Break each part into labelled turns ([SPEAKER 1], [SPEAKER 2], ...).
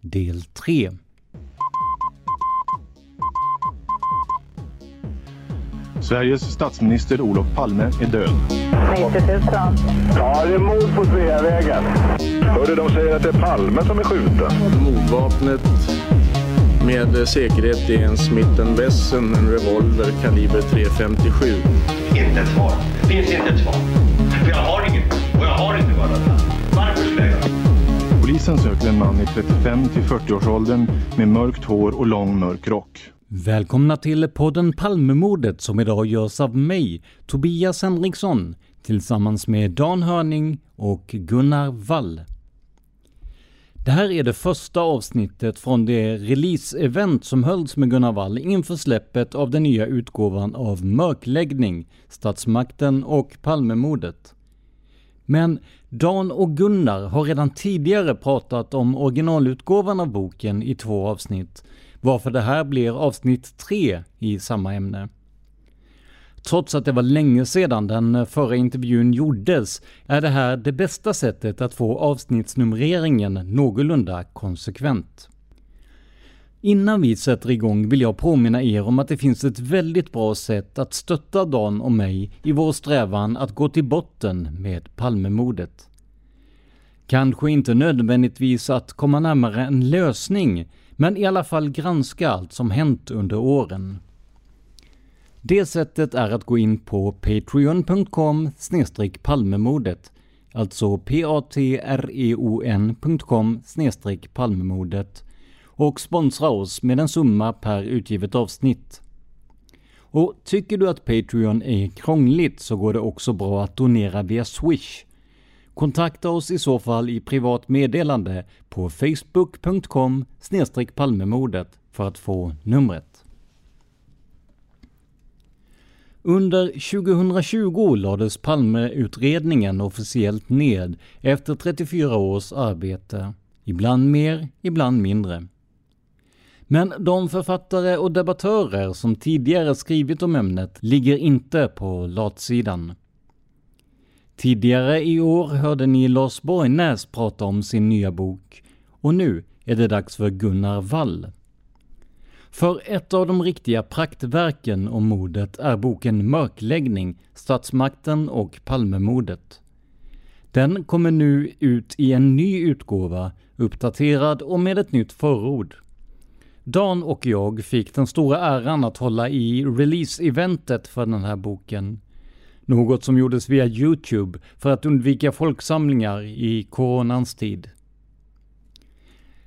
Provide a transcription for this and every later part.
[SPEAKER 1] Del 3
[SPEAKER 2] Sveriges statsminister Olof Palme är död.
[SPEAKER 3] 90 000.
[SPEAKER 4] Ja, det är mord på Sveavägen. Hörde de säger att det är Palme som är skjuten.
[SPEAKER 5] Mordvapnet med säkerhet är en Smith Wesson, en revolver kaliber .357.
[SPEAKER 6] Inte ett svar. Det finns inte ett svar. För jag har inget. Och jag har inte varit Varför skulle jag göra
[SPEAKER 2] Polisen söker en man i 35 till 40-årsåldern med mörkt hår och lång mörk rock.
[SPEAKER 1] Välkomna till podden Palmemordet som idag görs av mig, Tobias Henriksson, tillsammans med Dan Hörning och Gunnar Wall. Det här är det första avsnittet från det release-event som hölls med Gunnar Wall inför släppet av den nya utgåvan av Mörkläggning, Statsmakten och Palmemordet. Men Dan och Gunnar har redan tidigare pratat om originalutgåvan av boken i två avsnitt, varför det här blir avsnitt tre i samma ämne. Trots att det var länge sedan den förra intervjun gjordes är det här det bästa sättet att få avsnittsnumreringen någorlunda konsekvent. Innan vi sätter igång vill jag påminna er om att det finns ett väldigt bra sätt att stötta Dan och mig i vår strävan att gå till botten med Palmemordet. Kanske inte nödvändigtvis att komma närmare en lösning, men i alla fall granska allt som hänt under åren. Det sättet är att gå in på patreon.com palmemordet, alltså p-a-t-r-e-o-n.com palmemordet och sponsra oss med en summa per utgivet avsnitt. Och tycker du att Patreon är krångligt så går det också bra att donera via Swish. Kontakta oss i så fall i privat meddelande på facebook.com palmemordet för att få numret. Under 2020 lades Palmeutredningen officiellt ned efter 34 års arbete. Ibland mer, ibland mindre. Men de författare och debattörer som tidigare skrivit om ämnet ligger inte på latsidan. Tidigare i år hörde ni Lars Borgnäs prata om sin nya bok och nu är det dags för Gunnar Wall. För ett av de riktiga praktverken om mordet är boken Mörkläggning, Statsmakten och Palmemordet. Den kommer nu ut i en ny utgåva, uppdaterad och med ett nytt förord. Dan och jag fick den stora äran att hålla i release-eventet för den här boken. Något som gjordes via Youtube för att undvika folksamlingar i coronans tid.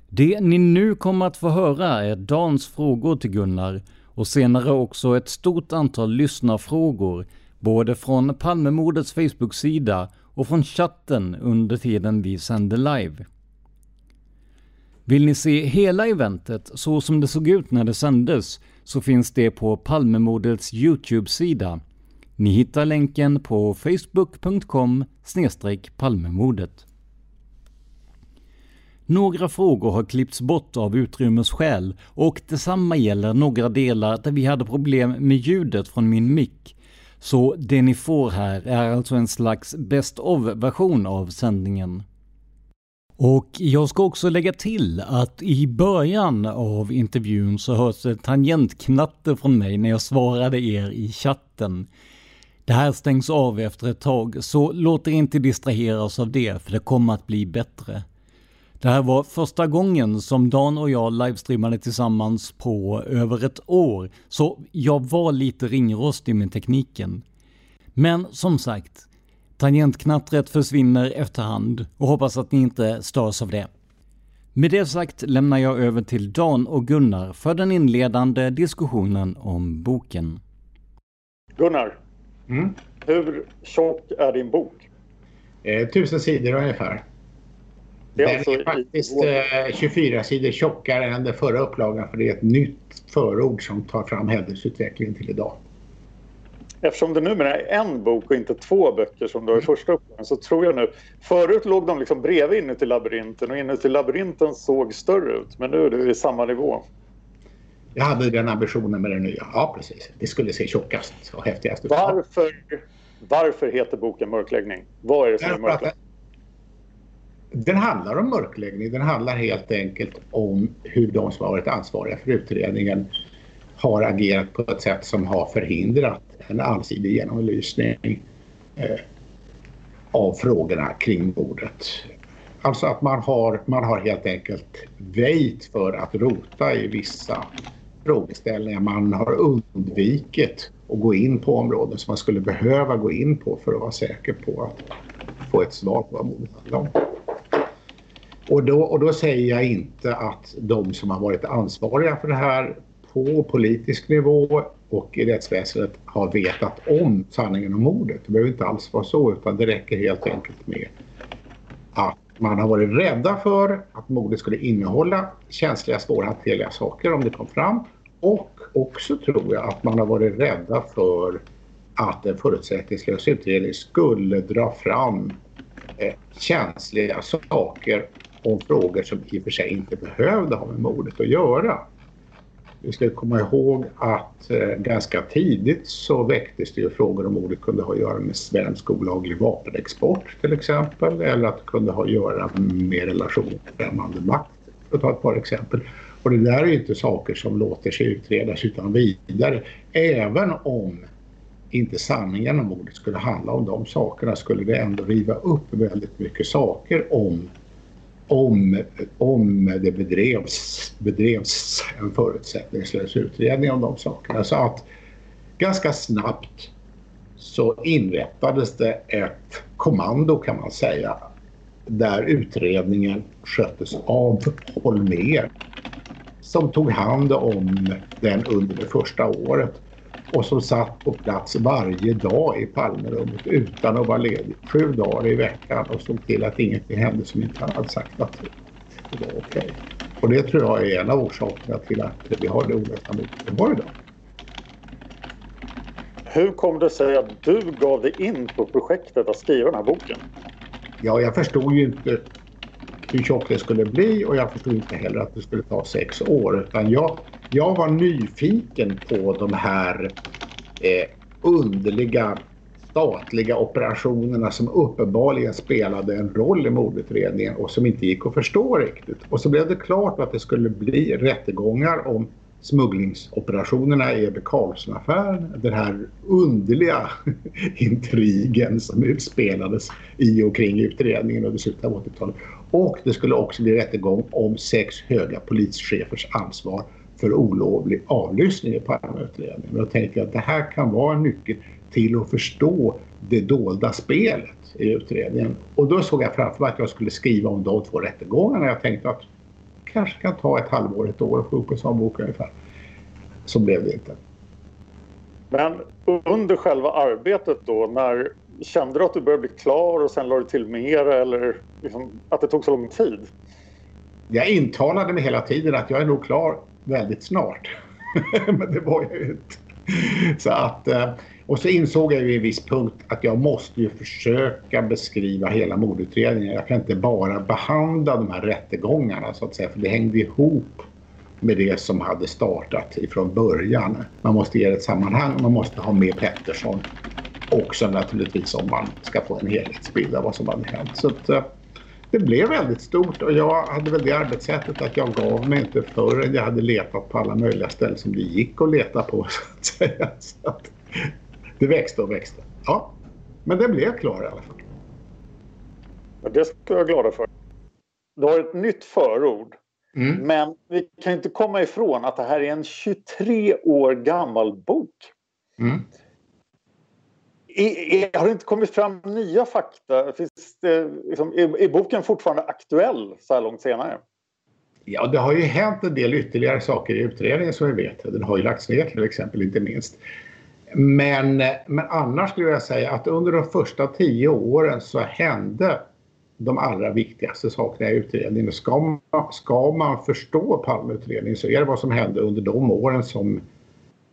[SPEAKER 1] Det ni nu kommer att få höra är Dans frågor till Gunnar och senare också ett stort antal lyssnarfrågor, både från Palmemordets Facebook-sida och från chatten under tiden vi sände live. Vill ni se hela eventet så som det såg ut när det sändes så finns det på Palmemordets Youtube-sida. Ni hittar länken på facebook.com palmemordet. Några frågor har klippts bort av utrymmesskäl och detsamma gäller några delar där vi hade problem med ljudet från min mick. Så det ni får här är alltså en slags best of-version av sändningen. Och jag ska också lägga till att i början av intervjun så hörs det tangentknatter från mig när jag svarade er i chatten. Det här stängs av efter ett tag, så låt er inte distraheras av det, för det kommer att bli bättre. Det här var första gången som Dan och jag livestreamade tillsammans på över ett år, så jag var lite ringrostig med tekniken. Men som sagt, tangentknattret försvinner efterhand och hoppas att ni inte störs av det. Med det sagt lämnar jag över till Dan och Gunnar för den inledande diskussionen om boken.
[SPEAKER 3] Gunnar, mm? hur tjock är din bok?
[SPEAKER 7] Eh, tusen sidor ungefär. Det är den alltså är faktiskt eh, 24 sidor tjockare än den förra upplagan för det är ett nytt förord som tar fram händelseutvecklingen till idag.
[SPEAKER 3] Eftersom det numera är en bok och inte två böcker som du har i första upplagan så tror jag nu... Förut låg de liksom bredvid inuti labyrinten och inuti labyrinten såg större ut men nu är det i samma nivå.
[SPEAKER 7] Jag hade den ambitionen med den nya. Ja, precis. Det skulle se tjockast och häftigast ut.
[SPEAKER 3] Varför, varför heter boken Mörkläggning? Vad är det som är mörkläggning?
[SPEAKER 7] Den handlar om mörkläggning. Den handlar helt enkelt om hur de som har varit ansvariga för utredningen har agerat på ett sätt som har förhindrat en allsidig genomlysning eh, av frågorna kring mordet. Alltså att man har, man har helt enkelt väjt för att rota i vissa frågeställningar. Man har undvikit att gå in på områden som man skulle behöva gå in på för att vara säker på att få ett svar på vad mordet handlar om. Och då, och då säger jag inte att de som har varit ansvariga för det här på politisk nivå och i rättsväsendet har vetat om sanningen om mordet. Det behöver inte alls vara så utan det räcker helt enkelt med att man har varit rädda för att mordet skulle innehålla känsliga, svårhanterliga saker om det kom fram. Och också tror jag att man har varit rädda för att en förutsättningslös utredning skulle dra fram eh, känsliga saker om frågor som i och för sig inte behövde ha med mordet att göra. Vi ska komma ihåg att eh, ganska tidigt så väcktes det ju frågor om ordet kunde ha att göra med svensk olaglig vapenexport till exempel eller att det kunde ha att göra med relation till främmande makt för att ta ett par exempel. Och det där är ju inte saker som låter sig utredas utan vidare. Även om inte sanningen om ordet skulle handla om de sakerna skulle det ändå riva upp väldigt mycket saker om om, om det bedrevs, bedrevs en förutsättningslös utredning om de sakerna. Så att ganska snabbt så inrättades det ett kommando kan man säga där utredningen sköttes av Holmér som tog hand om den under det första året och som satt på plats varje dag i Palmerummet utan att vara ledig. Sju dagar i veckan och såg till att ingenting hände som inte han hade sagt att det var okej. Okay. Och det tror jag är en av orsakerna till att vi har det olösta har idag.
[SPEAKER 3] Hur kom det sig att du gav dig in på projektet att skriva den här boken?
[SPEAKER 7] Ja, jag förstod ju inte hur tjock det skulle bli och jag förstod inte heller att det skulle ta sex år. Utan jag, jag var nyfiken på de här eh, underliga statliga operationerna som uppenbarligen spelade en roll i mordutredningen och som inte gick att förstå riktigt. Och så blev det klart att det skulle bli rättegångar om smugglingsoperationerna i Ebbe Carlsson-affären. Den här underliga intrigen som utspelades i och kring utredningen under slutet av 80-talet. Och det skulle också bli rättegång om sex höga polischefers ansvar för olovlig avlyssning i Palmeutredningen. Jag tänkte att det här kan vara en nyckel till att förstå det dolda spelet i utredningen. Och då såg jag framför mig att jag skulle skriva om de två rättegångarna. Jag tänkte att det kanske kan ta ett halvår, ett år att få upp en sån bok ungefär. Så blev det inte.
[SPEAKER 3] Men under själva arbetet då, när kände du att du började bli klar och sen la du till mer eller liksom, att det tog så lång tid?
[SPEAKER 7] Jag intalade mig hela tiden att jag är nog klar väldigt snart. Men det var jag ju inte. Så att eh, Och så insåg jag ju i en viss punkt att jag måste ju försöka beskriva hela mordutredningen. Jag kan inte bara behandla de här rättegångarna så att säga, för det hängde ihop med det som hade startat ifrån början. Man måste ge det ett sammanhang, man måste ha med Pettersson också naturligtvis om man ska få en helhetsbild av vad som hade hänt. Så att, eh, det blev väldigt stort och jag hade väl det arbetssättet att jag gav mig inte förrän jag hade letat på alla möjliga ställen som det gick att leta på så att säga. Så att det växte och växte. Ja, men det blev klar i alla fall.
[SPEAKER 3] Det ska jag vara glada för. Du har ett nytt förord. Mm. Men vi kan inte komma ifrån att det här är en 23 år gammal bok. Mm. Är, har det inte kommit fram nya fakta? Finns det, liksom, är, är, boken fortfarande aktuell så här långt senare?
[SPEAKER 7] Ja, det har ju hänt en del ytterligare saker i utredningen som vi vet. Den har ju lagts ner till exempel, inte minst. Men, men annars skulle jag säga att under de första tio åren så hände de allra viktigaste sakerna i utredningen. Ska man, ska man förstå Palmeutredningen så är det vad som hände under de åren som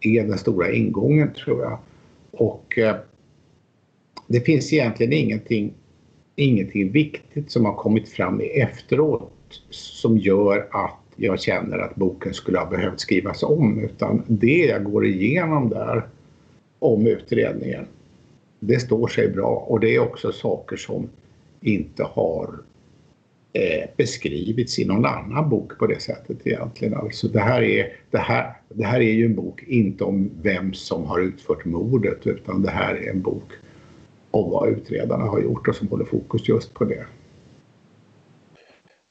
[SPEAKER 7] är den stora ingången tror jag. Och eh, det finns egentligen ingenting, ingenting viktigt som har kommit fram efteråt som gör att jag känner att boken skulle ha behövt skrivas om utan det jag går igenom där om utredningen det står sig bra och det är också saker som inte har eh, beskrivits i någon annan bok på det sättet egentligen. Alltså det här, är, det, här, det här är ju en bok inte om vem som har utfört mordet utan det här är en bok om vad utredarna har gjort och som håller fokus just på det.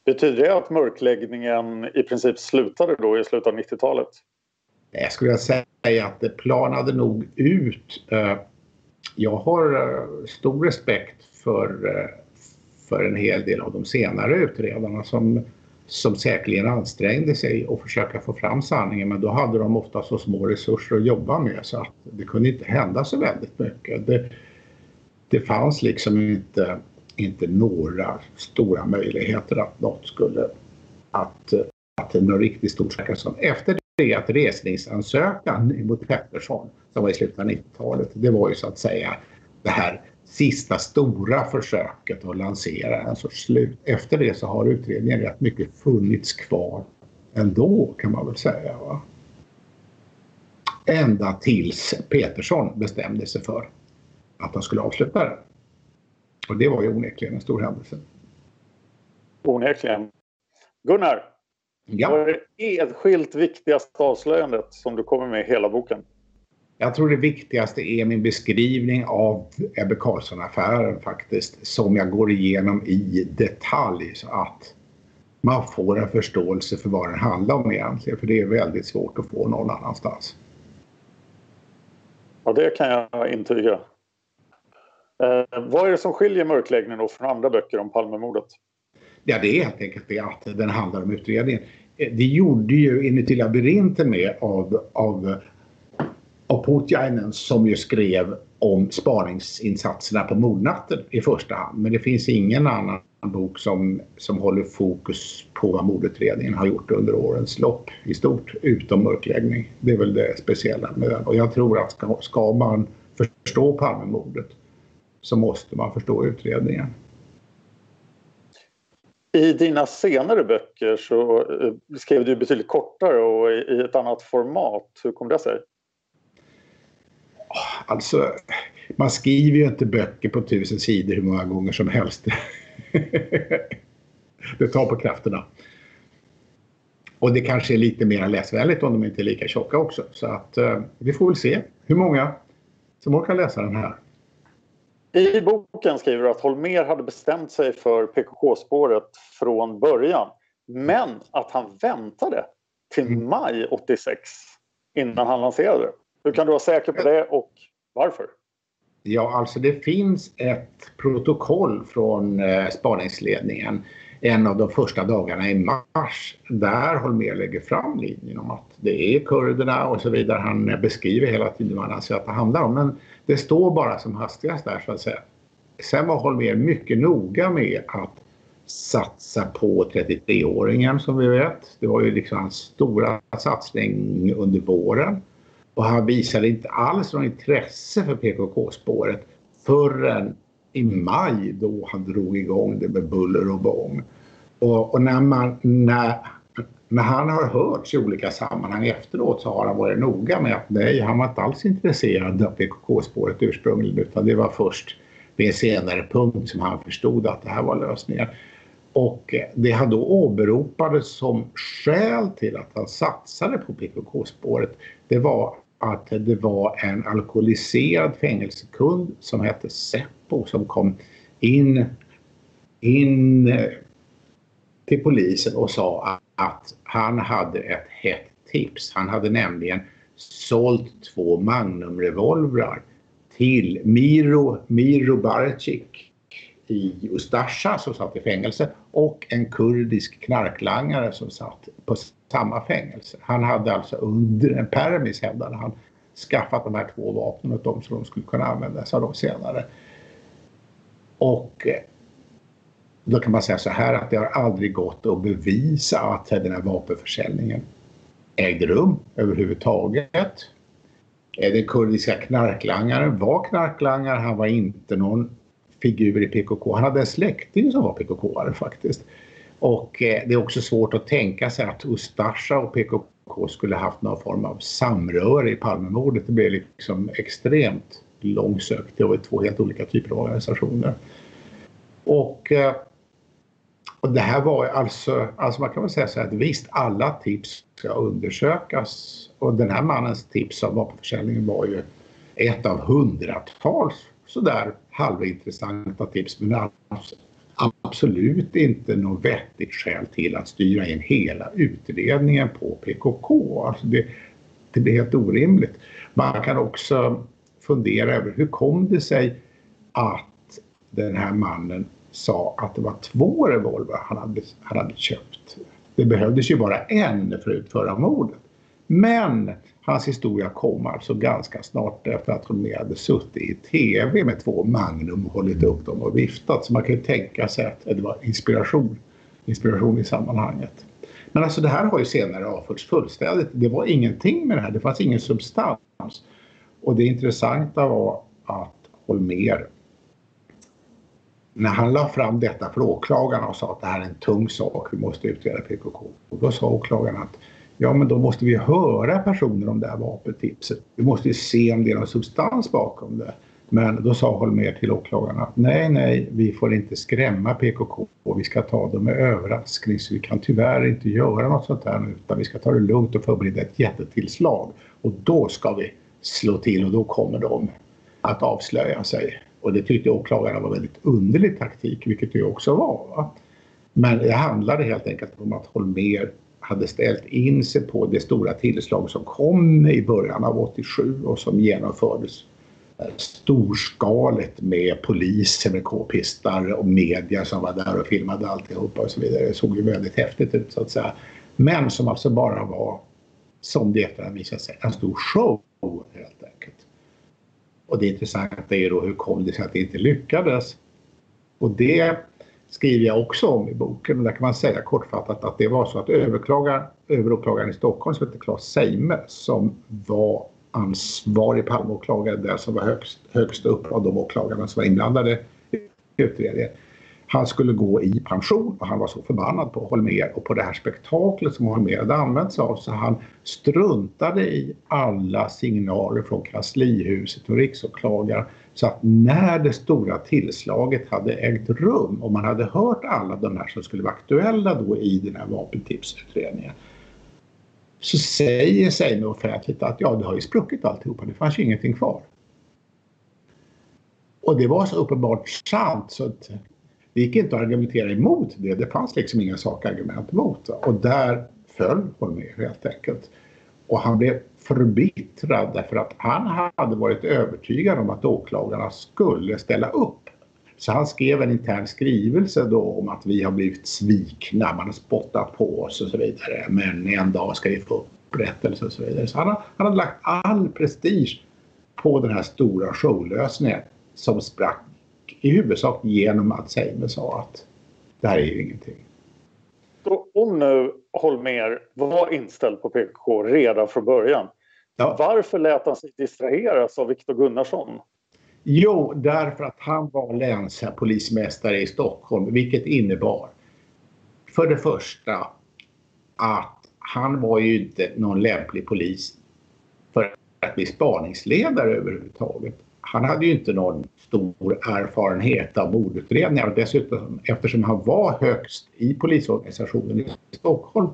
[SPEAKER 3] Betyder det att mörkläggningen i princip slutade då i slutet av 90-talet?
[SPEAKER 7] Jag skulle säga att det planade nog ut. Eh, jag har eh, stor respekt för, eh, för en hel del av de senare utredarna som, som säkerligen ansträngde sig att försöka få fram sanningen men då hade de ofta så små resurser att jobba med så att det kunde inte hända så väldigt mycket. Det, det fanns liksom inte, inte några stora möjligheter att något skulle, att, att något riktigt stort som Efter det att resningsansökan mot Pettersson som var i slutet av 90-talet, det var ju så att säga det här sista stora försöket att lansera en sorts slut. Efter det så har utredningen rätt mycket funnits kvar ändå kan man väl säga. Va? Ända tills Petersson bestämde sig för att han skulle avsluta den. Och det var ju onekligen en stor händelse.
[SPEAKER 3] Onekligen. Gunnar, ja. vad är det enskilt viktigaste avslöjandet som du kommer med i hela boken?
[SPEAKER 7] Jag tror det viktigaste är min beskrivning av Ebbe Carlsson-affären faktiskt, som jag går igenom i detalj så att man får en förståelse för vad den handlar om egentligen, för det är väldigt svårt att få någon annanstans.
[SPEAKER 3] Ja, det kan jag intyga. Eh, vad är det som skiljer Mörkläggningen från andra böcker om Palmemordet?
[SPEAKER 7] Ja, det är helt enkelt det att den handlar om utredningen. Eh, det gjorde ju Inuti labyrinten med av, av, av Putjainen som ju skrev om spaningsinsatserna på mordnatten i första hand. Men det finns ingen annan bok som, som håller fokus på vad mordutredningen har gjort under årens lopp i stort, utom mörkläggning. Det är väl det speciella med den. Och jag tror att ska, ska man förstå Palmemordet så måste man förstå utredningen.
[SPEAKER 3] I dina senare böcker så eh, skrev du betydligt kortare och i ett annat format. Hur kom det sig?
[SPEAKER 7] Alltså, man skriver ju inte böcker på tusen sidor hur många gånger som helst. det tar på krafterna. Och det kanske är lite mer läsvänligt om de inte är lika tjocka också. Så att eh, vi får väl se hur många som orkar läsa den här.
[SPEAKER 3] I boken skriver du att Holmer hade bestämt sig för PKK-spåret från början men att han väntade till mm. maj 86 innan han lanserade det. Hur kan du vara säker på det och varför?
[SPEAKER 7] Ja, alltså det finns ett protokoll från eh, spaningsledningen en av de första dagarna i mars där Holmér lägger fram linjen om att det är kurderna och så vidare. Han beskriver hela tiden vad han anser att det handlar om. Men det står bara som hastigast där så att säga. Sen var Holmér mycket noga med att satsa på 33-åringen som vi vet. Det var ju liksom hans stora satsning under våren. Och han visade inte alls något intresse för PKK-spåret förrän i maj då han drog igång det med buller och bång. Och, och, när, man, när, när han har hörts i olika sammanhang efteråt så har han varit noga med att nej, han var inte alls intresserad av PKK-spåret ursprungligen utan det var först vid en senare punkt som han förstod att det här var lösningen. Och det han då åberopade som skäl till att han satsade på PKK-spåret det var att det var en alkoholiserad fängelsekund som hette Seppo som kom in, in eh, till polisen och sa att han hade ett hett tips. Han hade nämligen sålt två Magnumrevolvrar till Miro, Miro Barcik i Ustasja som satt i fängelse och en kurdisk knarklangare som satt på samma fängelse. Han hade alltså under en permis hävdade han skaffat de här två vapnen åt dem så de skulle kunna användas av dem senare. Och eh, då kan man säga så här att det har aldrig gått att bevisa att den här vapenförsäljningen ägde rum överhuvudtaget. Eh, den kurdiska knarklangaren var knarklangare, han var inte någon figur i PKK. Han hade en släkting som var PKK-are faktiskt. Och eh, det är också svårt att tänka sig att Ustasja och PKK skulle haft någon form av samröre i Palmemordet. Det blev liksom extremt långsökt. Det var två helt olika typer av organisationer. Och, eh, och det här var alltså, alltså man kan väl säga så här att visst alla tips ska undersökas och den här mannens tips om vapenförsäljningen var ju ett av hundratals sådär halvintressanta tips men absolut inte något vettigt skäl till att styra in hela utredningen på PKK. Alltså det, det blir helt orimligt. Man kan också fundera över hur kom det sig att den här mannen sa att det var två revolver han hade, han hade köpt. Det behövdes ju bara en för att utföra mordet. Men Hans historia kom alltså ganska snart efter att hon hade suttit i TV med två Magnum och hållit upp dem och viftat. Så man kan ju tänka sig att det var inspiration, inspiration i sammanhanget. Men alltså det här har ju senare avförts fullständigt. Det var ingenting med det här, det fanns ingen substans. Och det intressanta var att Holmer när han la fram detta för åklagarna och sa att det här är en tung sak, vi måste utreda PKK. Och då sa åklagaren att Ja, men då måste vi höra personer om det här vapentipset. Vi måste ju se om det är någon substans bakom det. Men då sa Holmér till åklagarna att nej, nej, vi får inte skrämma PKK och vi ska ta dem med överraskning så vi kan tyvärr inte göra något sånt här utan vi ska ta det lugnt och förbereda ett jättetillslag. Och då ska vi slå till och då kommer de att avslöja sig. Och det tyckte åklagarna var väldigt underlig taktik, vilket det också var. Va? Men det handlade helt enkelt om att Holmér hade ställt in sig på det stora tillslag som kom i början av 87 och som genomfördes eh, storskaligt med poliser med k-pistar och media som var där och filmade alltihopa och så vidare. Det såg ju väldigt häftigt ut så att säga. Men som alltså bara var, som det efterhand visade sig, en stor show helt enkelt. Och det intressanta är ju då hur kom det sig att det inte lyckades? Och det skriver jag också om i boken. Där kan man säga kortfattat att det var så att överklagaren, överåklagaren i Stockholm som hette Claes Seime som var ansvarig Palmeåklagare där som var högst, högst upp av de åklagarna som var inblandade i utredningen han skulle gå i pension och han var så förbannad på Holmer och på det här spektaklet som Holmer hade använt sig av så han struntade i alla signaler från kanslihuset och riksåklagaren så att när det stora tillslaget hade ägt rum och man hade hört alla de här som skulle vara aktuella då i den här vapentipsutredningen så säger Seime offentligt att ja, det har ju spruckit alltihopa, det fanns ju ingenting kvar. Och det var så uppenbart sant så att det gick inte att argumentera emot det. Det fanns liksom inga sakargument emot. Och där föll Holmér helt enkelt. Och han blev förbittrad därför att han hade varit övertygad om att åklagarna skulle ställa upp. Så han skrev en intern skrivelse då om att vi har blivit svikna, man har spottat på oss och så vidare. Men en dag ska vi få upprättelse och så vidare. Så han, han hade lagt all prestige på den här stora showlösningen som sprack i huvudsak genom att Seime sa att det här är ju ingenting.
[SPEAKER 3] Så om nu Holmer var inställd på PKK redan från början Ja. Varför lät han sig distraheras av Viktor Gunnarsson?
[SPEAKER 7] Jo, därför att han var länspolismästare i Stockholm, vilket innebar för det första att han var ju inte någon lämplig polis för att bli spaningsledare överhuvudtaget. Han hade ju inte någon stor erfarenhet av mordutredningar och dessutom eftersom han var högst i polisorganisationen i Stockholm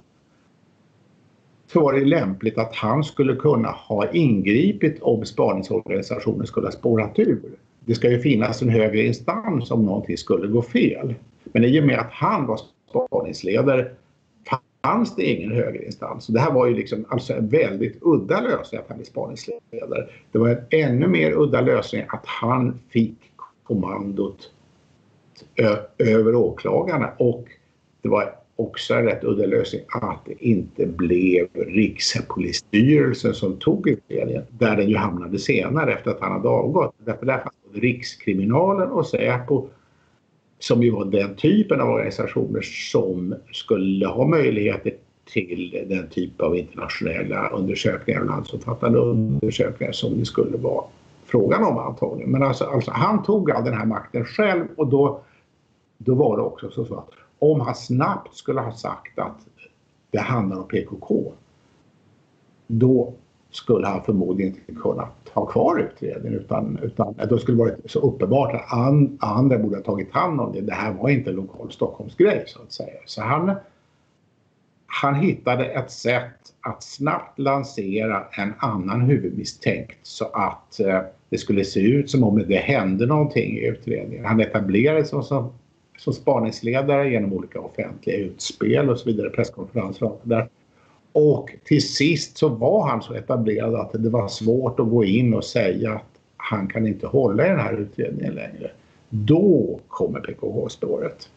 [SPEAKER 7] så var det lämpligt att han skulle kunna ha ingripit om spaningsorganisationen skulle ha spårat ur. Det ska ju finnas en högre instans om någonting skulle gå fel. Men i och med att han var spaningsledare fanns det ingen högre instans. Det här var ju liksom alltså en väldigt udda lösning att han blev spaningsledare. Det var en ännu mer udda lösning att han fick kommandot över åklagarna och det var också en rätt udda lösning att det inte blev Rikspolisstyrelsen som tog utredningen där den ju hamnade senare efter att han hade avgått. Därför där fanns både Rikskriminalen och Säpo som ju var den typen av organisationer som skulle ha möjligheter till den typ av internationella undersökningar och landsomfattande undersökningar som det skulle vara frågan om antagligen. Men alltså, alltså han tog all den här makten själv och då, då var det också så att om han snabbt skulle ha sagt att det handlar om PKK då skulle han förmodligen inte kunnat ha kvar utredningen utan, utan då skulle det varit så uppenbart att an, andra borde ha tagit hand om det. Det här var inte en lokal Stockholmsgrej så att säga. Så han, han hittade ett sätt att snabbt lansera en annan huvudmisstänkt så att eh, det skulle se ut som om det hände någonting i utredningen. Han etablerade sig som, som som spaningsledare genom olika offentliga utspel och så vidare, presskonferenser och där och till sist så var han så etablerad att det var svårt att gå in och säga att han kan inte hålla i den här utredningen längre. Då kommer PKH-spåret.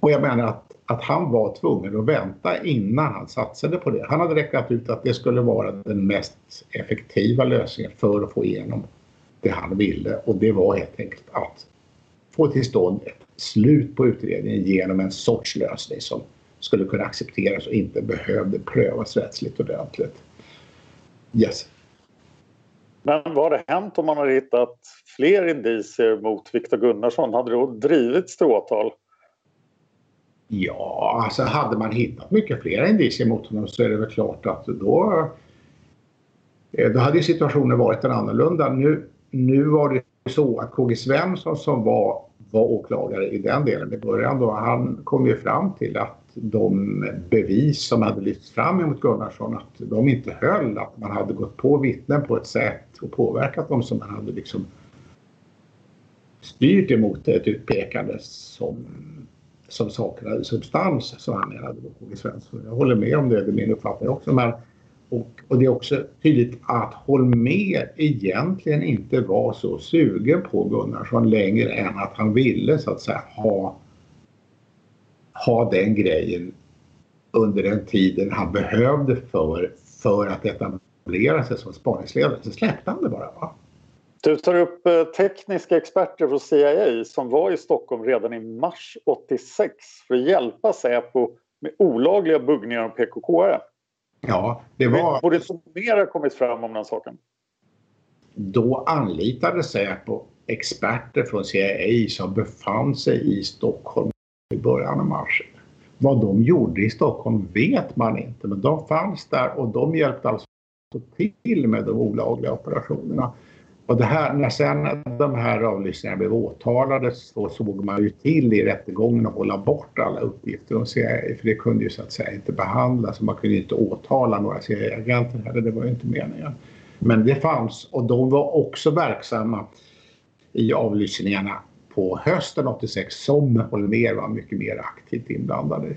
[SPEAKER 7] Och jag menar att, att han var tvungen att vänta innan han satsade på det. Han hade räknat ut att det skulle vara den mest effektiva lösningen för att få igenom det han ville och det var helt enkelt att få till stånd ett slut på utredningen genom en sorts lösning som skulle kunna accepteras och inte behövde prövas rättsligt ordentligt. Yes.
[SPEAKER 3] Men vad hade hänt om man hade hittat fler indicier mot Viktor Gunnarsson? Hade det då drivits till åtal?
[SPEAKER 7] Ja, alltså hade man hittat mycket fler indicier mot honom så är det väl klart att då, eh, då hade situationen varit en annorlunda. Nu, nu var det så att KG Svensson som var, var åklagare i den delen i början då, han kom ju fram till att de bevis som hade lyfts fram emot Gunnarsson att de inte höll, att man hade gått på vittnen på ett sätt och påverkat dem som man hade liksom styrt emot ett utpekande som, som saknade substans, som han menade då, KG Svensson. Jag håller med om det, det är min uppfattning också. Men, och, och det är också tydligt att Holmér egentligen inte var så sugen på Gunnarsson längre än att han ville så att säga ha ha den grejen under den tiden han behövde för, för att etablera sig som spaningsledare. Så släppte han det bara. Va?
[SPEAKER 3] Du tar upp eh, tekniska experter från CIA som var i Stockholm redan i mars 86 för att hjälpa Säpo med olagliga buggningar av PKK-are.
[SPEAKER 7] Ja, det var...
[SPEAKER 3] Borde mer ha kommit fram om den saken?
[SPEAKER 7] Då anlitade Säpo experter från CIA som befann sig i Stockholm i början av mars. Vad de gjorde i Stockholm vet man inte men de fanns där och de hjälpte alltså till med de olagliga operationerna. Och det här, när sen de här avlyssningarna blev åtalade så såg man ju till i rättegången att hålla bort alla uppgifter om CIA för det kunde ju så att säga inte behandlas och man kunde inte åtala några CIA-agenter heller, det var ju inte meningen. Men det fanns och de var också verksamma i avlyssningarna på hösten 86 som Holmér var mycket mer aktivt inblandad i.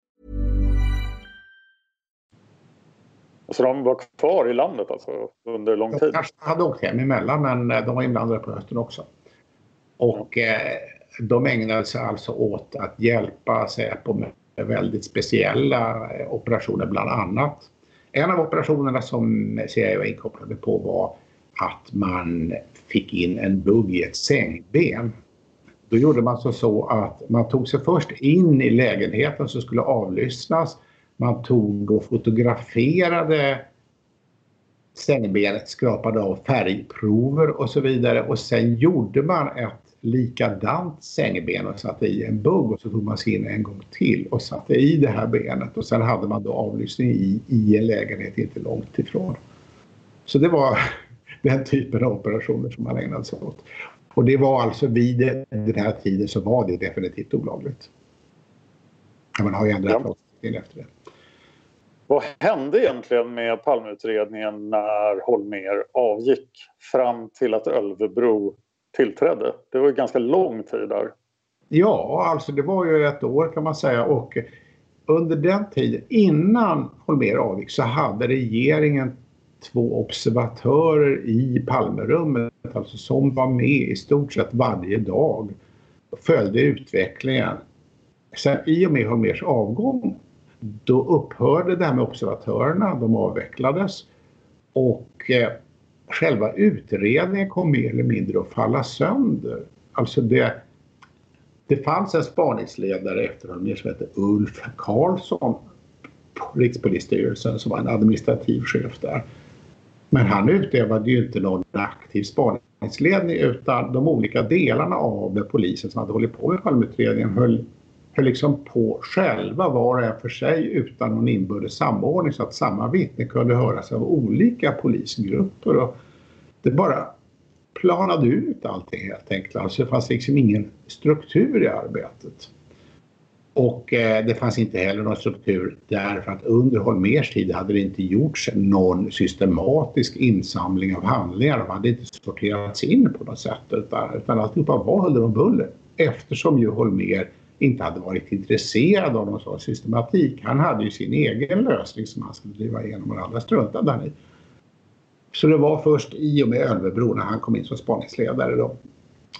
[SPEAKER 3] Så de var kvar i landet alltså under lång tid?
[SPEAKER 7] De hade åkt hem emellan men eh, de var inblandade på hösten också. Och eh, de ägnade sig alltså åt att hjälpa Säpo med väldigt speciella eh, operationer bland annat. En av operationerna som CIA var inkopplade på var att man fick in en bugg i ett sängben. Då gjorde man så, så att man tog sig först in i lägenheten som skulle avlyssnas man tog och fotograferade sängbenet, skrapade av färgprover och så vidare och sen gjorde man ett likadant sängben och satte i en bugg och så tog man sig in en gång till och satte i det här benet och sen hade man då avlyssning i, i en lägenhet inte långt ifrån. Så det var den typen av operationer som man ägnade sig åt. Och det var alltså vid den här tiden så var det definitivt olagligt. Man har ju ändrat ja. efter det.
[SPEAKER 3] Vad hände egentligen med Palmeutredningen när Holmer avgick fram till att Ölvebro tillträdde? Det var ju ganska lång tid där.
[SPEAKER 7] Ja, alltså det var ju ett år kan man säga och under den tiden innan Holmer avgick så hade regeringen två observatörer i Palmerummet alltså som var med i stort sett varje dag och följde utvecklingen. Sen i och med Holmers avgång då upphörde det här med observatörerna, de avvecklades och eh, själva utredningen kom mer eller mindre att falla sönder. Alltså det, det fanns en spaningsledare efter honom som hette Ulf Karlsson på Rikspolisstyrelsen som var en administrativ chef där. Men han utövade ju inte någon aktiv spaningsledning utan de olika delarna av polisen som hade hållit på med Palmeutredningen höll höll liksom på själva var och en för sig utan någon inbördes samordning så att samma vittne kunde höras av olika polisgrupper. Och det bara planade ut allting helt enkelt. Alltså det fanns liksom ingen struktur i arbetet. Och eh, det fanns inte heller någon struktur därför att under Holmers tid hade det inte gjorts någon systematisk insamling av handlingar. De hade inte sorterats in på något sätt utan, utan alltihopa var huller om buller. Eftersom ju Holmer inte hade varit intresserad av någon sån systematik. Han hade ju sin egen lösning som han skulle driva igenom och andra struntade han i. Så det var först i och med Ölvebro när han kom in som spaningsledare då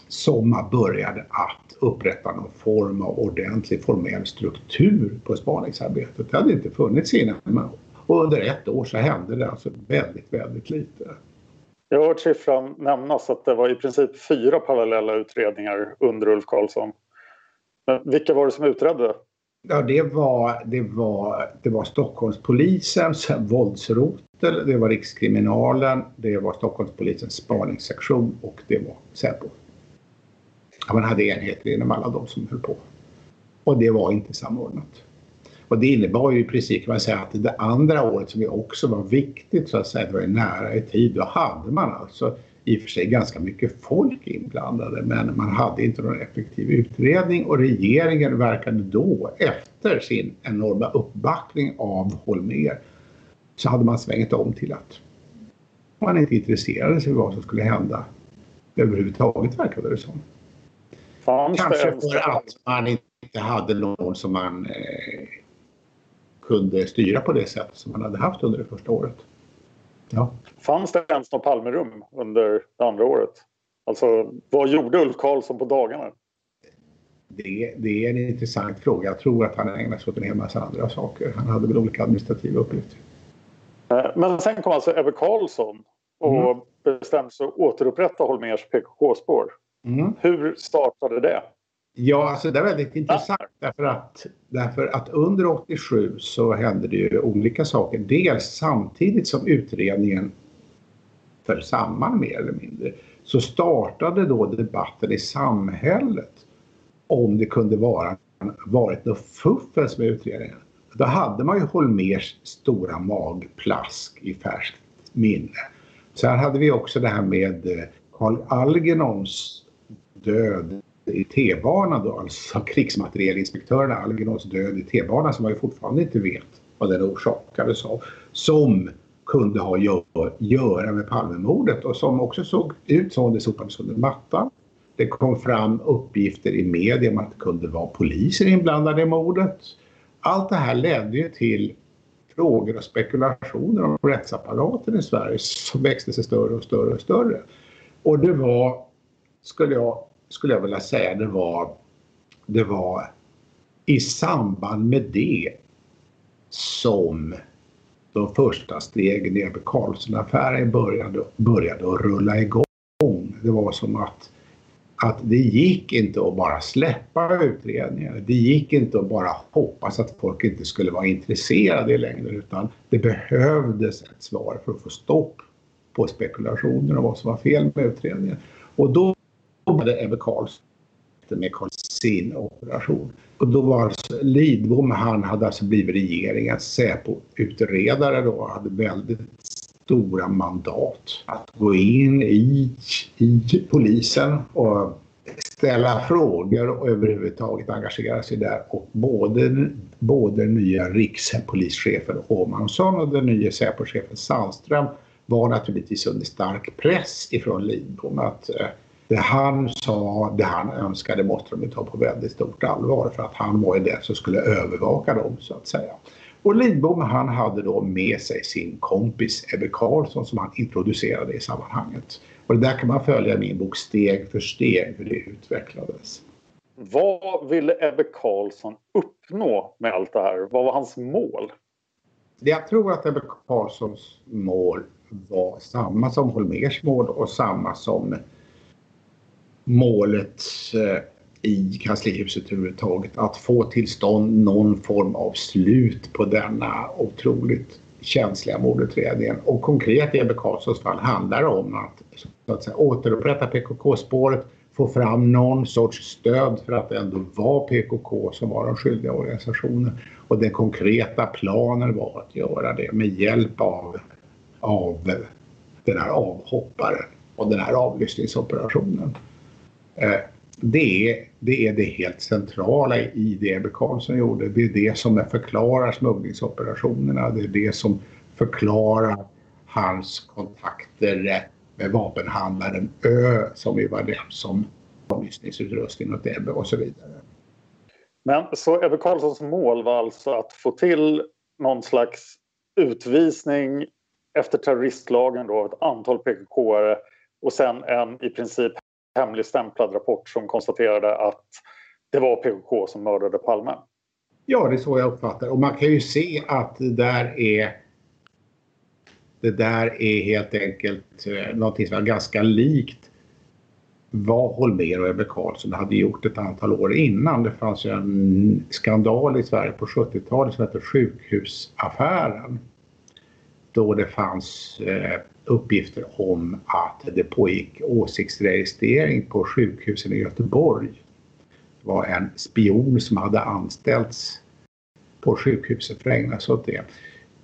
[SPEAKER 7] som man började att upprätta någon form av ordentlig formell struktur på spaningsarbetet. Det hade inte funnits innan. Och under ett år så hände det alltså väldigt, väldigt lite.
[SPEAKER 3] Jag har hört siffran nämnas att det var i princip fyra parallella utredningar under Ulf Karlsson. Vilka var det som utredde?
[SPEAKER 7] Ja, det var, det var, det var Stockholmspolisens våldsrotel, det var Rikskriminalen, det var Stockholmspolisens spaningssektion och det var Säpo. Ja, man hade enheter inom alla de som höll på. Och det var inte samordnat. Och det innebar ju i princip kan man säga att det andra året som också var viktigt så att säga, det var ju nära i tid, då hade man alltså i och för sig ganska mycket folk inblandade men man hade inte någon effektiv utredning och regeringen verkade då efter sin enorma uppbackning av Holmer så hade man svängt om till att man inte intresserade sig för vad som skulle hända överhuvudtaget verkade det som. Kanske för att man inte hade någon som man eh, kunde styra på det sätt som man hade haft under det första året. Ja.
[SPEAKER 3] Fanns det ens något Palmerum under det andra året? Alltså, vad gjorde Ulf Karlsson på dagarna?
[SPEAKER 7] Det, det, är en intressant fråga. Jag tror att han ägnade sig åt en hel massa andra saker. Han hade väl olika administrativa uppgifter.
[SPEAKER 3] Eh, men sen kom alltså Ebbe Carlsson och mm. bestämde sig att återupprätta Holmers PKK-spår. Mm. Hur startade det?
[SPEAKER 7] Ja, alltså det är väldigt intressant därför att, därför att under 87 så hände det ju olika saker. Dels samtidigt som utredningen föll samman mer eller mindre så startade då debatten i samhället om det kunde vara varit något fuffens med utredningen. Då hade man ju Holmers stora magplask i färskt minne. Sen hade vi också det här med eh, Karl Algenons död i T-banan då, alltså krigsmaterielinspektören Algernons död i T-banan som man ju fortfarande inte vet vad den orsakades av. Som kunde ha att göra med Palmemordet och som också såg ut som om det sopades under mattan. Det kom fram uppgifter i media om att det kunde vara poliser inblandade i mordet. Allt det här ledde ju till frågor och spekulationer om rättsapparaten i Sverige som växte sig större och större och större. Och det var, skulle jag, skulle jag vilja säga, det var, det var i samband med det som de första stegen i Ebbe Carlsson-affären började, började att rulla igång. Det var som att, att det gick inte att bara släppa utredningar. Det gick inte att bara hoppas att folk inte skulle vara intresserade längre utan det behövdes ett svar för att få stopp på spekulationer om vad som var fel med utredningen. Och då jobbade Ebbe Carlsson med sin operation. Och då var alltså Lidbom, han hade alltså blivit regeringens Säpo-utredare då, hade väldigt stora mandat att gå in i, i polisen och ställa frågor och överhuvudtaget engagera sig där. Och både, både den nya rikspolischefen Åhmansson och den nya Säpochefen Sandström var naturligtvis under stark press ifrån Lidbom att eh, det han sa, det han önskade måste de ta på väldigt stort allvar för att han var ju den som skulle övervaka dem så att säga. Och Lidbom han hade då med sig sin kompis Ebbe Carlsson som han introducerade i sammanhanget. Och det där kan man följa i min bok steg för steg hur det utvecklades.
[SPEAKER 3] Vad ville Ebbe Carlsson uppnå med allt det här? Vad var hans mål?
[SPEAKER 7] Jag tror att Ebbe Carlssons mål var samma som Holmers mål och samma som målet eh, i kanslihuset överhuvudtaget. Att få till stånd någon form av slut på denna otroligt känsliga mordutredningen. Och konkret i Ebbe Carlssons fall handlar det om att, så att säga, återupprätta PKK-spåret, få fram någon sorts stöd för att det ändå var PKK som var den skyldiga organisationen. Och den konkreta planen var att göra det med hjälp av, av den här avhopparen och den här avlyssningsoperationen. Eh, det är, det är det helt centrala i det Ebbe Carlsson gjorde. Det är det som förklarar smugglingsoperationerna. Det är det som förklarar hans kontakter med vapenhandlaren Ö som ju var den som avlyssningsutrustning åt Ebbe och så vidare.
[SPEAKER 3] Men så Ebbe Carlssons mål var alltså att få till någon slags utvisning efter terroristlagen då av ett antal PKK-are och sen en i princip hemligstämplad rapport som konstaterade att det var PKK som mördade Palme.
[SPEAKER 7] Ja, det är så jag uppfattar Och man kan ju se att det där är det där är helt enkelt eh, någonting som är ganska likt vad Holmér och Ebbe Carlsson hade gjort ett antal år innan. Det fanns ju en skandal i Sverige på 70-talet som hette sjukhusaffären. Då det fanns eh, uppgifter om att det pågick åsiktsregistrering på sjukhusen i Göteborg. Det var en spion som hade anställts på sjukhuset för att ägna sig åt det.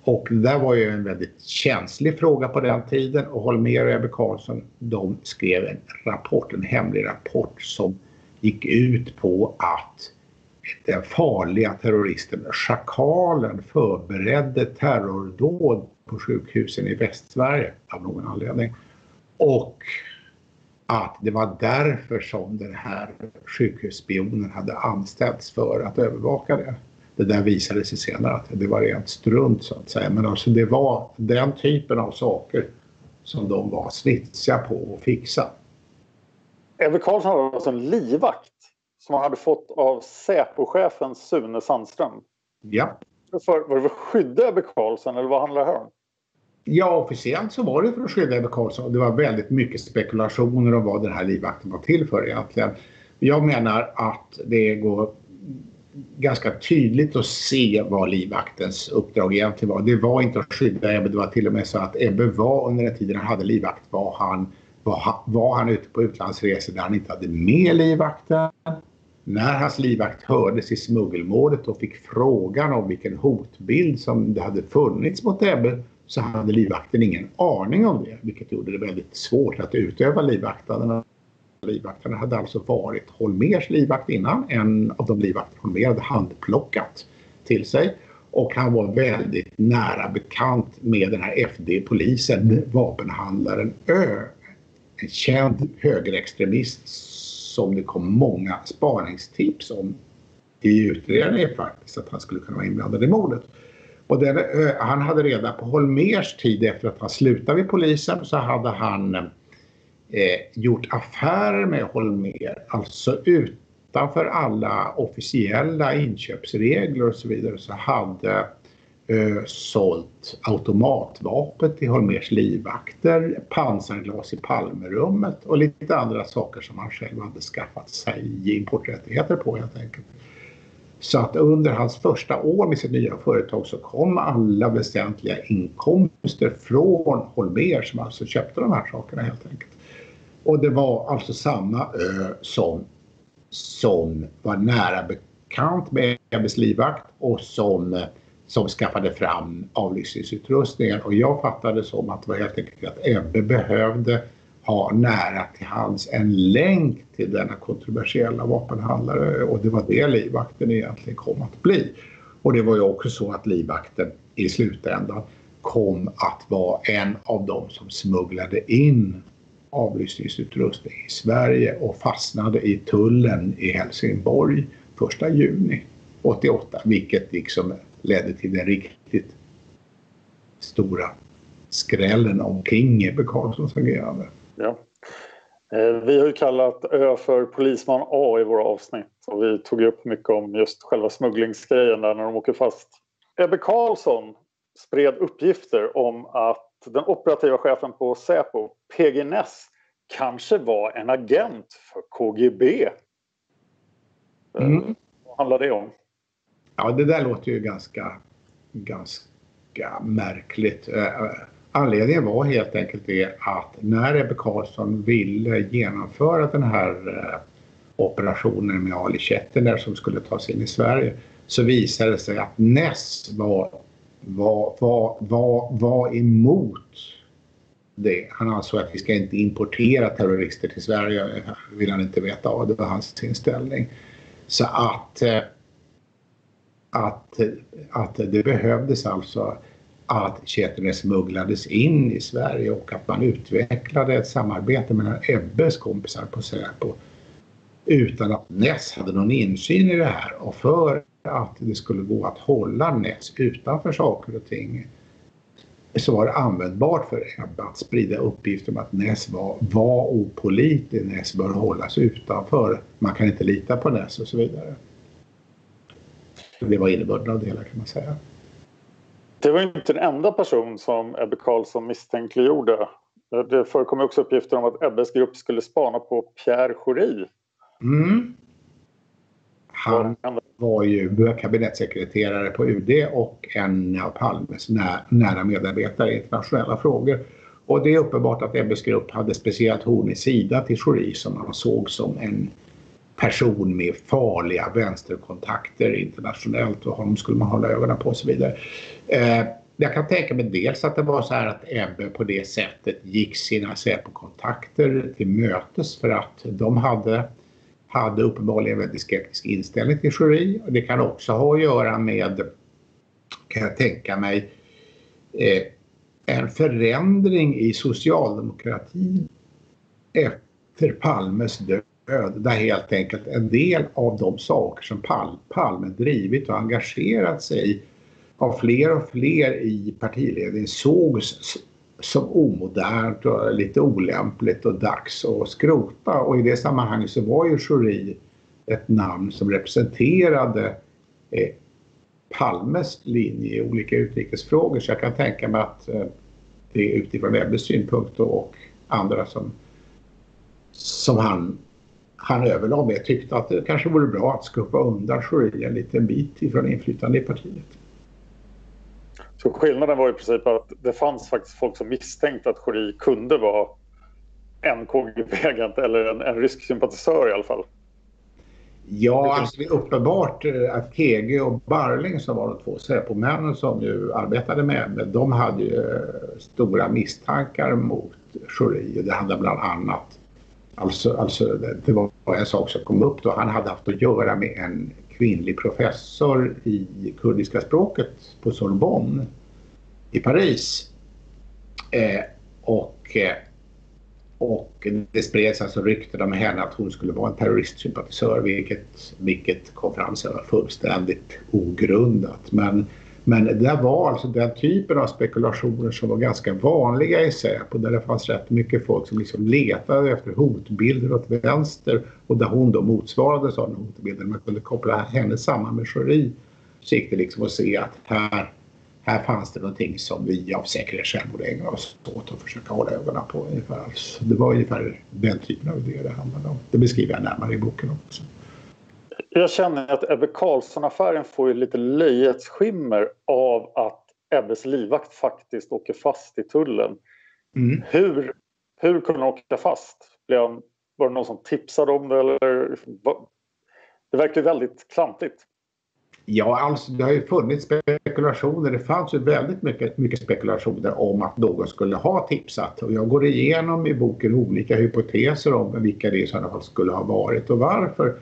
[SPEAKER 7] Och det där var ju en väldigt känslig fråga på den tiden och Holmér och Ebbe Carlsson de skrev en rapport, en hemlig rapport som gick ut på att den farliga terroristen Schakalen förberedde terrordåd på sjukhusen i Västsverige av någon anledning. Och att det var därför som den här sjukhusspionen hade anställts för att övervaka det. Det där visade sig senare att det var rent strunt så att säga. Men alltså det var den typen av saker som de var snitsiga på att fixa.
[SPEAKER 3] Ebbe Carlsson var alltså en livvakt som han hade fått av Säpo-chefen Sune Sandström.
[SPEAKER 7] Ja.
[SPEAKER 3] För, var det för att skydda Ebbe Carlsson eller vad handlar det här om?
[SPEAKER 7] Ja, officiellt så var det för att skydda Ebbe Carlsson. Det var väldigt mycket spekulationer om vad den här livvakten var till för egentligen. Jag menar att det går ganska tydligt att se vad livvaktens uppdrag egentligen var. Det var inte att skydda Ebbe, det var till och med så att Ebbe var under den tiden han hade livvakt var han, var, var han ute på utlandsresor där han inte hade med livvakten. När hans livvakt hördes i smuggelmålet och fick frågan om vilken hotbild som det hade funnits mot Ebbe så hade livvakten ingen aning om det vilket gjorde det väldigt svårt att utöva livvakten livvakterna hade alltså varit Holmers livvakt innan, en av de livvakter Holmer hade handplockat till sig. Och han var väldigt nära bekant med den här FD-polisen, vapenhandlaren Ö. En känd högerextremist som det kom många spaningstips om i utredningen faktiskt, att han skulle kunna vara inblandad i mordet. Och den, eh, han hade redan på Holmers tid efter att han slutade vid polisen så hade han eh, gjort affärer med Holmer, alltså utanför alla officiella inköpsregler och så vidare så hade eh, sålt automatvapen till Holmers livvakter, pansarglas i Palmerummet och lite andra saker som han själv hade skaffat sig importrättigheter på helt enkelt. Så att under hans första år med sitt nya företag så kom alla väsentliga inkomster från Holmer som alltså köpte de här sakerna helt enkelt. Och det var alltså samma ö som, som var nära bekant med Ebbes livvakt och som, som skaffade fram avlyssningsutrustningen. Och jag fattade som att det var helt enkelt att Ebbe behövde ha nära till hands en länk till denna kontroversiella vapenhandlare och det var det livvakten egentligen kom att bli. Och det var ju också så att livvakten i slutändan kom att vara en av dem som smugglade in avlyssningsutrustning i Sverige och fastnade i tullen i Helsingborg 1 juni 88 vilket liksom ledde till den riktigt stora skrällen omkring Ebbe Carlssons agerande.
[SPEAKER 3] Ja. Eh, vi har ju kallat Ö för polisman A i våra avsnitt och vi tog upp mycket om just själva smugglingsgrejen där när de åker fast. Ebbe Carlsson spred uppgifter om att den operativa chefen på Säpo, PG Ness, kanske var en agent för KGB. Mm. Vad handlar det om?
[SPEAKER 7] Ja, det där låter ju ganska, ganska märkligt. Anledningen var helt enkelt det att när Ebbe Carlsson ville genomföra den här eh, operationen med Ali Chettener som skulle tas in i Sverige så visade det sig att Ness var var, var, var, var emot det. Han ansåg att vi ska inte importera terrorister till Sverige, vill han inte veta av. Det var hans inställning. Så att, eh, att, att det behövdes alltså att Chetene smugglades in i Sverige och att man utvecklade ett samarbete mellan Ebbes kompisar på Säpo utan att Ness hade någon insyn i det här och för att det skulle gå att hålla Ness utanför saker och ting så var det användbart för Ebbe att sprida uppgifter om att Ness var, var opålitlig, Ness bör hållas utanför, man kan inte lita på Ness och så vidare. Det var innebörden av det hela kan man säga.
[SPEAKER 3] Det var inte den enda person som Ebbe Carlsson misstänkliggjorde. Det förekom också uppgifter om att Ebbes grupp skulle spana på Pierre Schori.
[SPEAKER 7] Mm. Han var ju kabinettssekreterare på UD och en av Palmes nära medarbetare i internationella frågor. Och det är uppenbart att Ebbes grupp hade speciellt horn i sida till Schori som man såg som en person med farliga vänsterkontakter internationellt och honom skulle man hålla ögonen på och så vidare. Eh, jag kan tänka mig dels att det var så här att Ebbe på det sättet gick sina Säpo-kontakter till mötes för att de hade hade uppenbarligen väldigt skeptisk inställning till Schori. Det kan också ha att göra med, kan jag tänka mig, eh, en förändring i socialdemokratin efter Palmes död där helt enkelt en del av de saker som Pal Palme drivit och engagerat sig i av fler och fler i partiledningen sågs som omodernt och lite olämpligt och dags att skrota. Och i det sammanhanget så var ju Schori ett namn som representerade eh, Palmes linje i olika utrikesfrågor. Så jag kan tänka mig att, eh, det utifrån Ebbes synpunkt och andra som, som han, han överlag med tyckte att det kanske vore bra att skuppa undan Schori en liten bit ifrån inflytande i partiet.
[SPEAKER 3] Så skillnaden var i princip att det fanns faktiskt folk som misstänkte att Schori kunde vara en KGB-agent eller en, en rysk sympatisör i alla fall.
[SPEAKER 7] Ja, alltså det är uppenbart eh, att Kege och Barling som var de två Säpo-männen som ju arbetade med men de hade ju eh, stora misstankar mot Schori. Det hade bland annat, alltså, alltså det var en sak som kom upp då, han hade haft att göra med en kvinnlig professor i kurdiska språket på Sorbonne i Paris. Eh, och eh, och det spreds alltså rykten om henne att hon skulle vara en terroristsympatisör vilket, vilket kom fram sen var fullständigt ogrundat. Men, men det var alltså den typen av spekulationer som var ganska vanliga i Säpo där det fanns rätt mycket folk som liksom letade efter hotbilder åt vänster och där hon då motsvarade sådana hotbilder. Man kunde koppla henne samman med Schori så gick det liksom att se att här här fanns det någonting som vi av säkerhetsskäl borde ägna oss åt och försöka hålla ögonen på. Ungefär. Så det var ungefär den typen av idéer det handlade om. Det beskriver jag närmare i boken också.
[SPEAKER 3] Jag känner att Ebbe Carlsson-affären får ju lite löjets skimmer av att Ebbes livvakt faktiskt åker fast i tullen. Mm. Hur, hur kunde han åka fast? var det någon som tipsade om det? Eller, det verkar väldigt klantigt.
[SPEAKER 7] Ja, alltså det har ju funnits spekulationer. Det fanns ju väldigt mycket, mycket spekulationer om att någon skulle ha tipsat. Och jag går igenom i boken olika hypoteser om vilka det i sådana fall skulle ha varit och varför.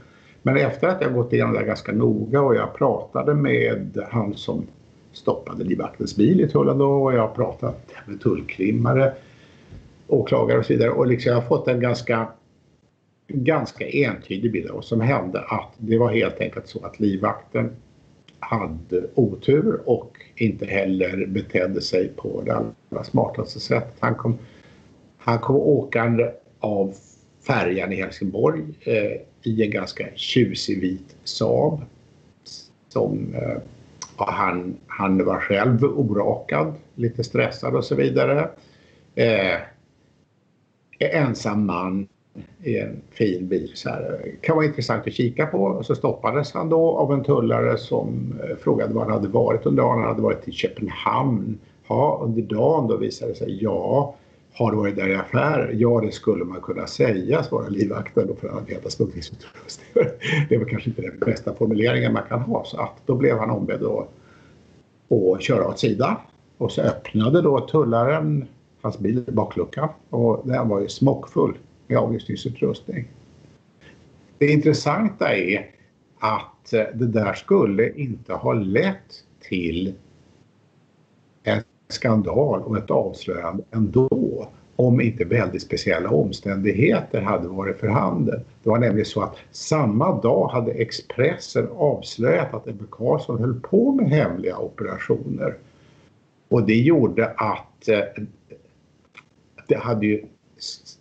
[SPEAKER 7] Men efter att jag gått igenom det ganska noga och jag pratade med han som stoppade livvaktens bil i tullen då och jag har pratat med tullkrimmare, åklagare och så vidare och liksom jag har fått en ganska ganska entydig bild av vad som hände att det var helt enkelt så att livvakten hade otur och inte heller betedde sig på det allra smartaste sättet. Han kom, han kom åkande av färjan i Helsingborg eh, i en ganska tjusig vit Saab. Som, eh, han, han var själv orakad, lite stressad och så vidare. Eh, ensam man i en fin bil. Så här. kan vara intressant att kika på. Och så stoppades han då av en tullare som eh, frågade var han hade varit under dagen. Han hade varit i Köpenhamn. Ja, under dagen då visade det sig ja. Har du varit där i affär? Ja, det skulle man kunna säga, svarade livvakten. För att hade smugglingsutrustning. Det var kanske inte den bästa formuleringen man kan ha. Så att då blev han ombedd att, att köra åt sidan. Och så öppnade då tullaren hans bil i bakluckan och den var ju smockfull med avlyssningsutrustning. Det intressanta är att det där skulle inte ha lett till en skandal och ett avslöjande ändå om inte väldigt speciella omständigheter hade varit för handen. Det var nämligen så att samma dag hade Expressen avslöjat att Ebbe Carlsson höll på med hemliga operationer. Och det gjorde att eh, det hade ju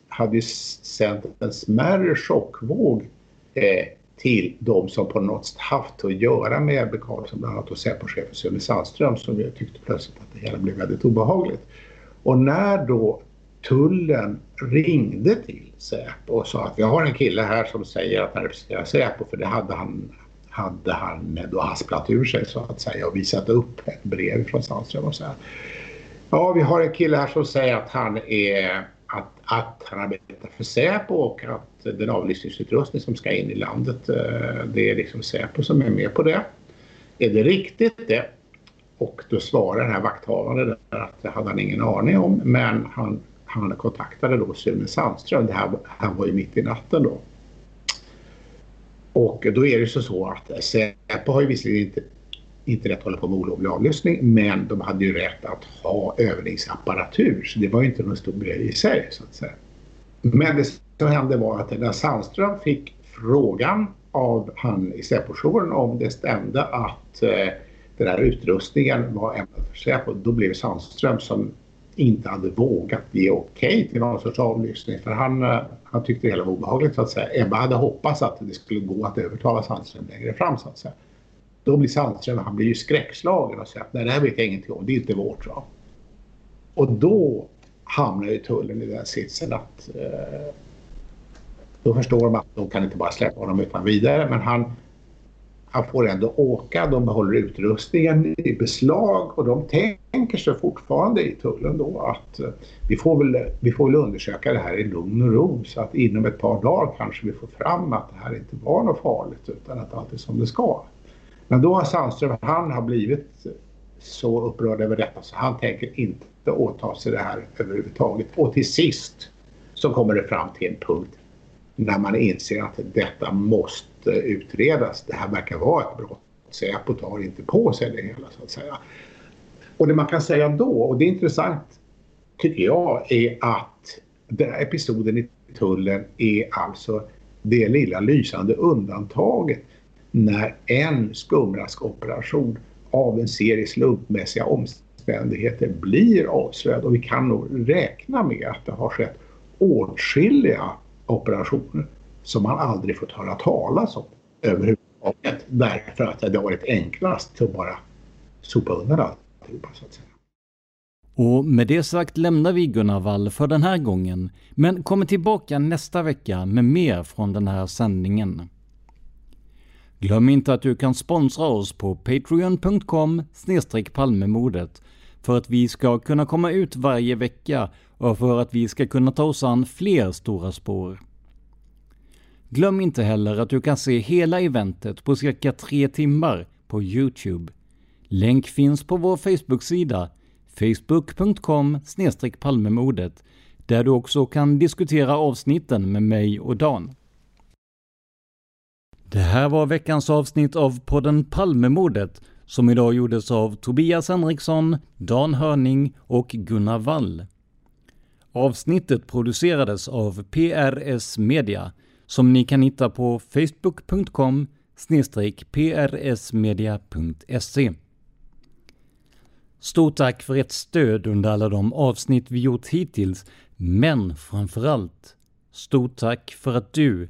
[SPEAKER 7] hade sänt en smärre chockvåg eh, till de som på något sätt haft att göra med Ebbe Carlsson, bland annat Säpochefen Sune Sandström som jag tyckte plötsligt att det hela blev väldigt obehagligt. Och när då tullen ringde till Säpo och sa att vi har en kille här som säger att han representerar Säpo, för det hade han, hade han då hasplat ur sig så att säga och visat upp ett brev från Sandström och så här. Ja, vi har en kille här som säger att han är att, att han arbetar för Säpo och att den avlyssningsutrustning som ska in i landet, eh, det är liksom Säpo som är med på det. Är det riktigt det? Och då svarar den här vakthavande där att det hade han ingen aning om men han, han kontaktade då Sune Sandström, det här, han var ju mitt i natten då. Och då är det så, så att Säpo har ju visserligen inte inte rätt att hålla på med olovlig avlyssning men de hade ju rätt att ha övningsapparatur så det var ju inte någon stor grej i sig så att säga. Men det som hände var att när Sandström fick frågan av han i Säpojouren om det stämde att eh, den här utrustningen var ämnad för Säpo, då blev Sandström som inte hade vågat ge okej okay till någon sorts avlyssning för han, eh, han tyckte det hela var obehagligt så att säga. Ebba hade hoppats att det skulle gå att övertala Sandström längre fram så att säga. Då blir Sandström, han blir ju skräckslagen och säger att nej det här vet jag ingenting om, det är inte vårt. Va? Och då hamnar ju tullen i den sitsen att eh, då förstår de att de kan inte bara släppa honom utan vidare men han, han får ändå åka, de behåller utrustningen i beslag och de tänker sig fortfarande i tullen då att eh, vi får, väl, vi får väl undersöka det här i lugn och ro så att inom ett par dagar kanske vi får fram att det här inte var något farligt utan att allt är som det ska. Men då har Sandström, han har blivit så upprörd över detta så han tänker inte åta sig det här överhuvudtaget. Och till sist så kommer det fram till en punkt när man inser att detta måste utredas. Det här verkar vara ett brott. Säpo tar inte på sig det hela så att säga. Och det man kan säga då, och det är intressant tycker jag, är att den här episoden i tullen är alltså det lilla lysande undantaget när en skumraskoperation av en serie slumpmässiga omständigheter blir avslöjad och vi kan nog räkna med att det har skett åtskilliga operationer som man aldrig fått höra talas om överhuvudtaget därför att det har varit enklast att bara sopa undan alltihopa så att säga.
[SPEAKER 1] Och med det sagt lämnar vi Gunnar Wall för den här gången, men kommer tillbaka nästa vecka med mer från den här sändningen. Glöm inte att du kan sponsra oss på patreon.com palmemodet för att vi ska kunna komma ut varje vecka och för att vi ska kunna ta oss an fler stora spår. Glöm inte heller att du kan se hela eventet på cirka tre timmar på Youtube. Länk finns på vår Facebook-sida facebook.com palmemodet där du också kan diskutera avsnitten med mig och Dan. Det här var veckans avsnitt av podden Palmemordet som idag gjordes av Tobias Henriksson, Dan Hörning och Gunnar Wall. Avsnittet producerades av PRS Media som ni kan hitta på facebook.com prsmedia.se. Stort tack för ert stöd under alla de avsnitt vi gjort hittills, men framförallt stort tack för att du